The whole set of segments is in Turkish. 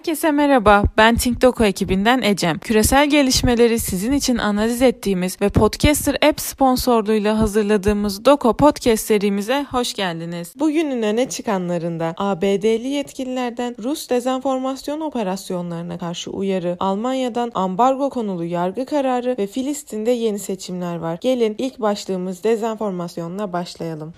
Herkese merhaba, ben TinkDoku ekibinden Ecem. Küresel gelişmeleri sizin için analiz ettiğimiz ve Podcaster App sponsorluğuyla hazırladığımız Doko Podcast serimize hoş geldiniz. Bugünün öne çıkanlarında ABD'li yetkililerden Rus dezenformasyon operasyonlarına karşı uyarı, Almanya'dan ambargo konulu yargı kararı ve Filistin'de yeni seçimler var. Gelin ilk başlığımız dezenformasyonla başlayalım.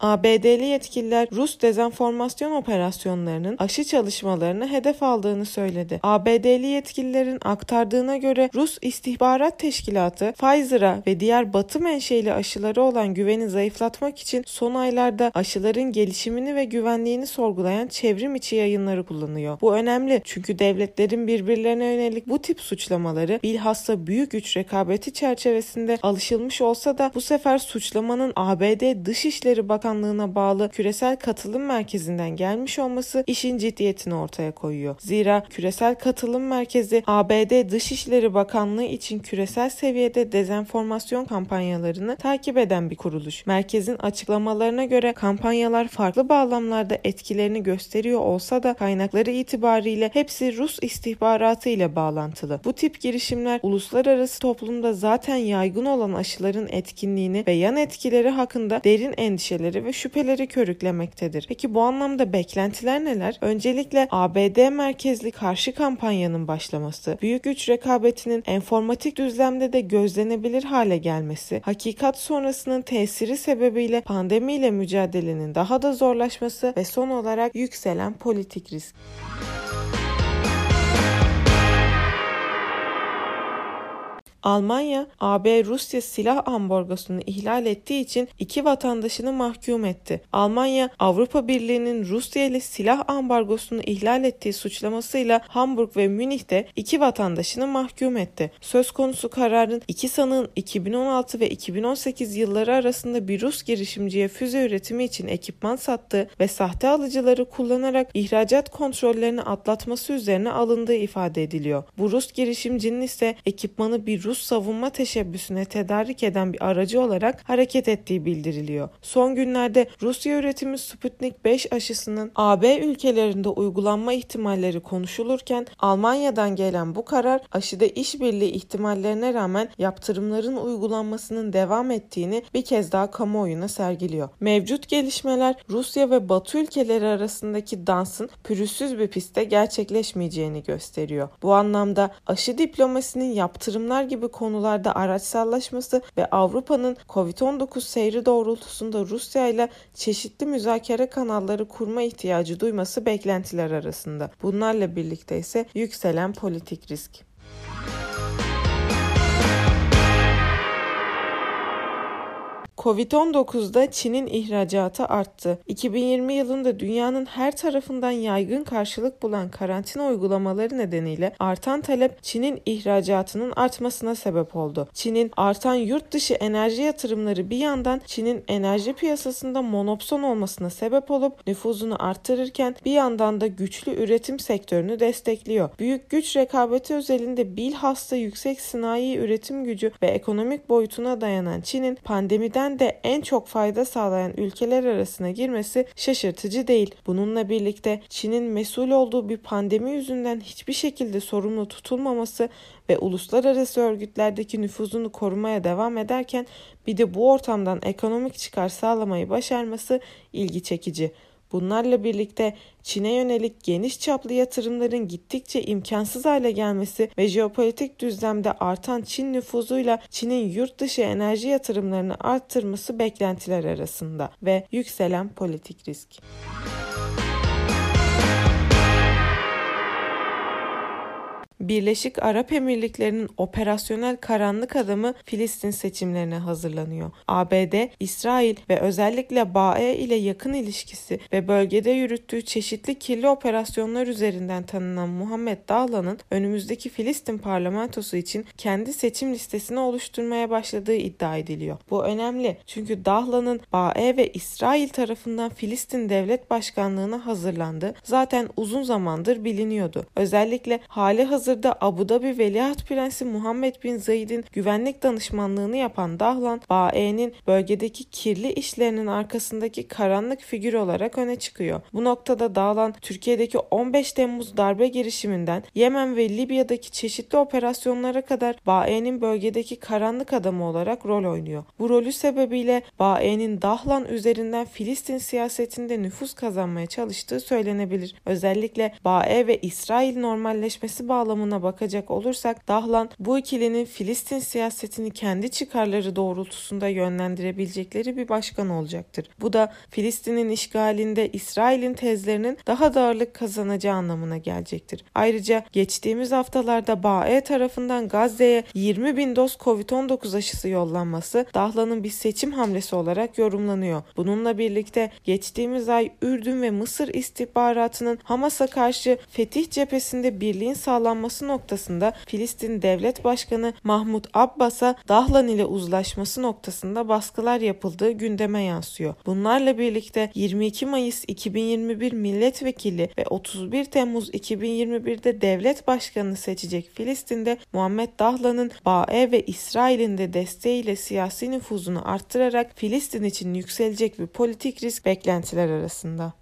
ABD'li yetkililer Rus dezenformasyon operasyonlarının aşı çalışmalarını hedef aldığını söyledi. ABD'li yetkililerin aktardığına göre Rus İstihbarat Teşkilatı Pfizer'a ve diğer batı menşeli aşıları olan güveni zayıflatmak için son aylarda aşıların gelişimini ve güvenliğini sorgulayan çevrim içi yayınları kullanıyor. Bu önemli çünkü devletlerin birbirlerine yönelik bu tip suçlamaları bilhassa büyük güç rekabeti çerçevesinde alışılmış olsa da bu sefer suçlamanın ABD Dışişleri Bakanı Bakanlığı'na bağlı Küresel Katılım Merkezi'nden gelmiş olması işin ciddiyetini ortaya koyuyor. Zira Küresel Katılım Merkezi ABD Dışişleri Bakanlığı için küresel seviyede dezenformasyon kampanyalarını takip eden bir kuruluş. Merkezin açıklamalarına göre kampanyalar farklı bağlamlarda etkilerini gösteriyor olsa da kaynakları itibariyle hepsi Rus istihbaratı ile bağlantılı. Bu tip girişimler uluslararası toplumda zaten yaygın olan aşıların etkinliğini ve yan etkileri hakkında derin endişeleri endişeleri ve şüpheleri körüklemektedir. Peki bu anlamda beklentiler neler? Öncelikle ABD merkezli karşı kampanyanın başlaması, büyük güç rekabetinin enformatik düzlemde de gözlenebilir hale gelmesi, hakikat sonrasının tesiri sebebiyle pandemiyle mücadelenin daha da zorlaşması ve son olarak yükselen politik risk. Almanya, AB-Rusya silah ambargosunu ihlal ettiği için iki vatandaşını mahkum etti. Almanya, Avrupa Birliği'nin Rusya ile silah ambargosunu ihlal ettiği suçlamasıyla Hamburg ve Münih'te iki vatandaşını mahkum etti. Söz konusu kararın iki sanığın 2016 ve 2018 yılları arasında bir Rus girişimciye füze üretimi için ekipman sattığı ve sahte alıcıları kullanarak ihracat kontrollerini atlatması üzerine alındığı ifade ediliyor. Bu Rus girişimcinin ise ekipmanı bir Rus savunma teşebbüsüne tedarik eden bir aracı olarak hareket ettiği bildiriliyor. Son günlerde Rusya üretimi Sputnik 5 aşısının AB ülkelerinde uygulanma ihtimalleri konuşulurken Almanya'dan gelen bu karar aşıda işbirliği ihtimallerine rağmen yaptırımların uygulanmasının devam ettiğini bir kez daha kamuoyuna sergiliyor. Mevcut gelişmeler Rusya ve Batı ülkeleri arasındaki dansın pürüzsüz bir pistte gerçekleşmeyeceğini gösteriyor. Bu anlamda aşı diplomasinin yaptırımlar gibi gibi konularda araçsallaşması ve Avrupa'nın Covid-19 seyri doğrultusunda Rusya ile çeşitli müzakere kanalları kurma ihtiyacı duyması beklentiler arasında. Bunlarla birlikte ise yükselen politik risk. Covid-19'da Çin'in ihracatı arttı. 2020 yılında dünyanın her tarafından yaygın karşılık bulan karantina uygulamaları nedeniyle artan talep Çin'in ihracatının artmasına sebep oldu. Çin'in artan yurt dışı enerji yatırımları bir yandan Çin'in enerji piyasasında monopson olmasına sebep olup nüfuzunu arttırırken bir yandan da güçlü üretim sektörünü destekliyor. Büyük güç rekabeti özelinde bilhassa yüksek sanayi üretim gücü ve ekonomik boyutuna dayanan Çin'in pandemiden ülkeden de en çok fayda sağlayan ülkeler arasına girmesi şaşırtıcı değil. Bununla birlikte Çin'in mesul olduğu bir pandemi yüzünden hiçbir şekilde sorumlu tutulmaması ve uluslararası örgütlerdeki nüfuzunu korumaya devam ederken bir de bu ortamdan ekonomik çıkar sağlamayı başarması ilgi çekici. Bunlarla birlikte Çin'e yönelik geniş çaplı yatırımların gittikçe imkansız hale gelmesi ve jeopolitik düzlemde artan Çin nüfuzuyla Çin'in yurt dışı enerji yatırımlarını arttırması beklentiler arasında ve yükselen politik risk. Birleşik Arap Emirlikleri'nin operasyonel karanlık adamı Filistin seçimlerine hazırlanıyor. ABD, İsrail ve özellikle BAE ile yakın ilişkisi ve bölgede yürüttüğü çeşitli kirli operasyonlar üzerinden tanınan Muhammed Dahlan'ın önümüzdeki Filistin parlamentosu için kendi seçim listesini oluşturmaya başladığı iddia ediliyor. Bu önemli çünkü Dahlan'ın BAE ve İsrail tarafından Filistin Devlet Başkanlığı'na hazırlandığı zaten uzun zamandır biliniyordu. Özellikle hali hazır Mısır'da Abu Dhabi Veliaht Prensi Muhammed Bin Zayed'in güvenlik danışmanlığını yapan Dahlan, BAE'nin bölgedeki kirli işlerinin arkasındaki karanlık figür olarak öne çıkıyor. Bu noktada Dahlan, Türkiye'deki 15 Temmuz darbe girişiminden Yemen ve Libya'daki çeşitli operasyonlara kadar BAE'nin bölgedeki karanlık adamı olarak rol oynuyor. Bu rolü sebebiyle BAE'nin Dahlan üzerinden Filistin siyasetinde nüfus kazanmaya çalıştığı söylenebilir. Özellikle BAE ve İsrail normalleşmesi bağlamına bakacak olursak Dahlan bu ikilinin Filistin siyasetini kendi çıkarları doğrultusunda yönlendirebilecekleri bir başkan olacaktır. Bu da Filistin'in işgalinde İsrail'in tezlerinin daha da ağırlık kazanacağı anlamına gelecektir. Ayrıca geçtiğimiz haftalarda BAE tarafından Gazze'ye 20 bin doz Covid-19 aşısı yollanması Dahlan'ın bir seçim hamlesi olarak yorumlanıyor. Bununla birlikte geçtiğimiz ay Ürdün ve Mısır istihbaratının Hamas'a karşı Fetih cephesinde birliğin sağlanması noktasında Filistin Devlet Başkanı Mahmut Abbas'a Dahlan ile uzlaşması noktasında baskılar yapıldığı gündeme yansıyor. Bunlarla birlikte 22 Mayıs 2021 milletvekili ve 31 Temmuz 2021'de devlet başkanını seçecek Filistin'de Muhammed Dahlan'ın BAE ve İsrail'in de desteğiyle siyasi nüfuzunu arttırarak Filistin için yükselecek bir politik risk beklentiler arasında.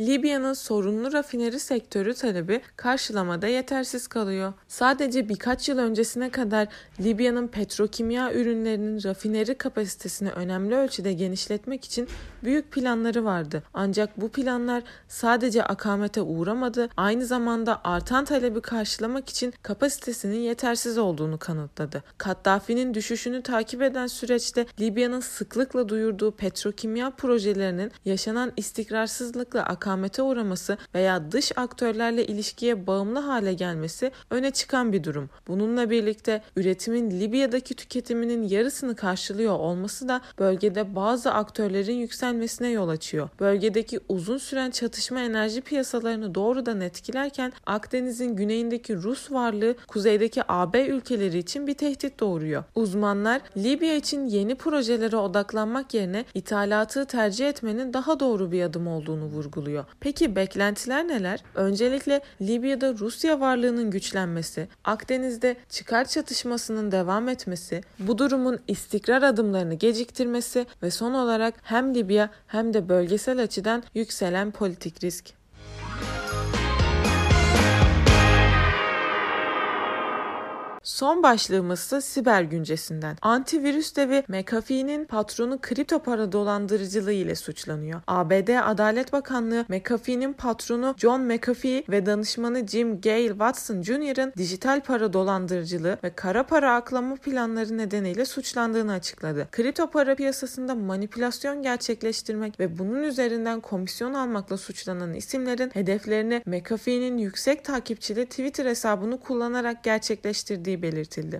Libya'nın sorunlu rafineri sektörü talebi karşılamada yetersiz kalıyor. Sadece birkaç yıl öncesine kadar Libya'nın petrokimya ürünlerinin rafineri kapasitesini önemli ölçüde genişletmek için büyük planları vardı. Ancak bu planlar sadece akamete uğramadı, aynı zamanda artan talebi karşılamak için kapasitesinin yetersiz olduğunu kanıtladı. Kaddafi'nin düşüşünü takip eden süreçte Libya'nın sıklıkla duyurduğu petrokimya projelerinin yaşanan istikrarsızlıkla akamete uğraması veya dış aktörlerle ilişkiye bağımlı hale gelmesi öne çıkan bir durum. Bununla birlikte üretimin Libya'daki tüketiminin yarısını karşılıyor olması da bölgede bazı aktörlerin yükselmesine yol açıyor. Bölgedeki uzun süren çatışma enerji piyasalarını doğrudan etkilerken Akdeniz'in güneyindeki Rus varlığı kuzeydeki AB ülkeleri için bir tehdit doğuruyor. Uzmanlar Libya için yeni projelere odaklanmak yerine ithalatı tercih etmenin daha doğru bir adım olduğunu vurguluyor. Peki beklentiler neler? Öncelikle Libya'da Rusya varlığının güçlenmesi, Akdeniz'de çıkar çatışmasının devam etmesi, bu durumun istikrar adımlarını geciktirmesi ve son olarak hem Libya hem de bölgesel açıdan yükselen politik risk. Son başlığımız ise siber güncesinden. Antivirüs devi McAfee'nin patronu kripto para dolandırıcılığı ile suçlanıyor. ABD Adalet Bakanlığı McAfee'nin patronu John McAfee ve danışmanı Jim Gale Watson Jr.'ın dijital para dolandırıcılığı ve kara para aklama planları nedeniyle suçlandığını açıkladı. Kripto para piyasasında manipülasyon gerçekleştirmek ve bunun üzerinden komisyon almakla suçlanan isimlerin hedeflerini McAfee'nin yüksek takipçili Twitter hesabını kullanarak gerçekleştirdiği belirtildi.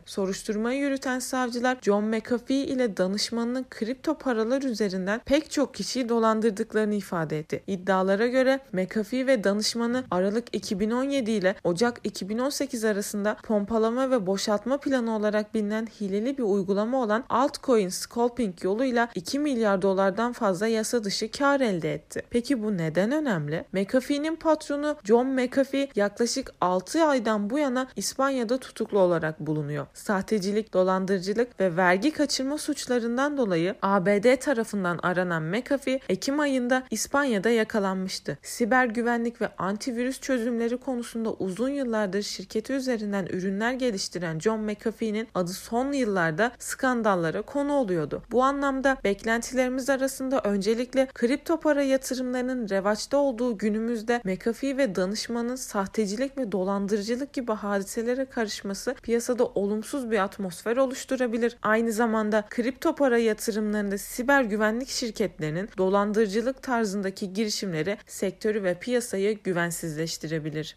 Soruşturmayı yürüten savcılar John McAfee ile danışmanının kripto paralar üzerinden pek çok kişiyi dolandırdıklarını ifade etti. İddialara göre McAfee ve danışmanı Aralık 2017 ile Ocak 2018 arasında pompalama ve boşaltma planı olarak bilinen hileli bir uygulama olan altcoin scalping yoluyla 2 milyar dolardan fazla yasa dışı kar elde etti. Peki bu neden önemli? McAfee'nin patronu John McAfee yaklaşık 6 aydan bu yana İspanya'da tutuklu olarak olarak bulunuyor. Sahtecilik, dolandırıcılık ve vergi kaçırma suçlarından dolayı ABD tarafından aranan McAfee Ekim ayında İspanya'da yakalanmıştı. Siber güvenlik ve antivirüs çözümleri konusunda uzun yıllardır şirketi üzerinden ürünler geliştiren John McAfee'nin adı son yıllarda skandallara konu oluyordu. Bu anlamda beklentilerimiz arasında öncelikle kripto para yatırımlarının revaçta olduğu günümüzde McAfee ve danışmanın sahtecilik ve dolandırıcılık gibi hadiselere karışması piyasada piyasada olumsuz bir atmosfer oluşturabilir. Aynı zamanda kripto para yatırımlarında siber güvenlik şirketlerinin dolandırıcılık tarzındaki girişimleri sektörü ve piyasayı güvensizleştirebilir.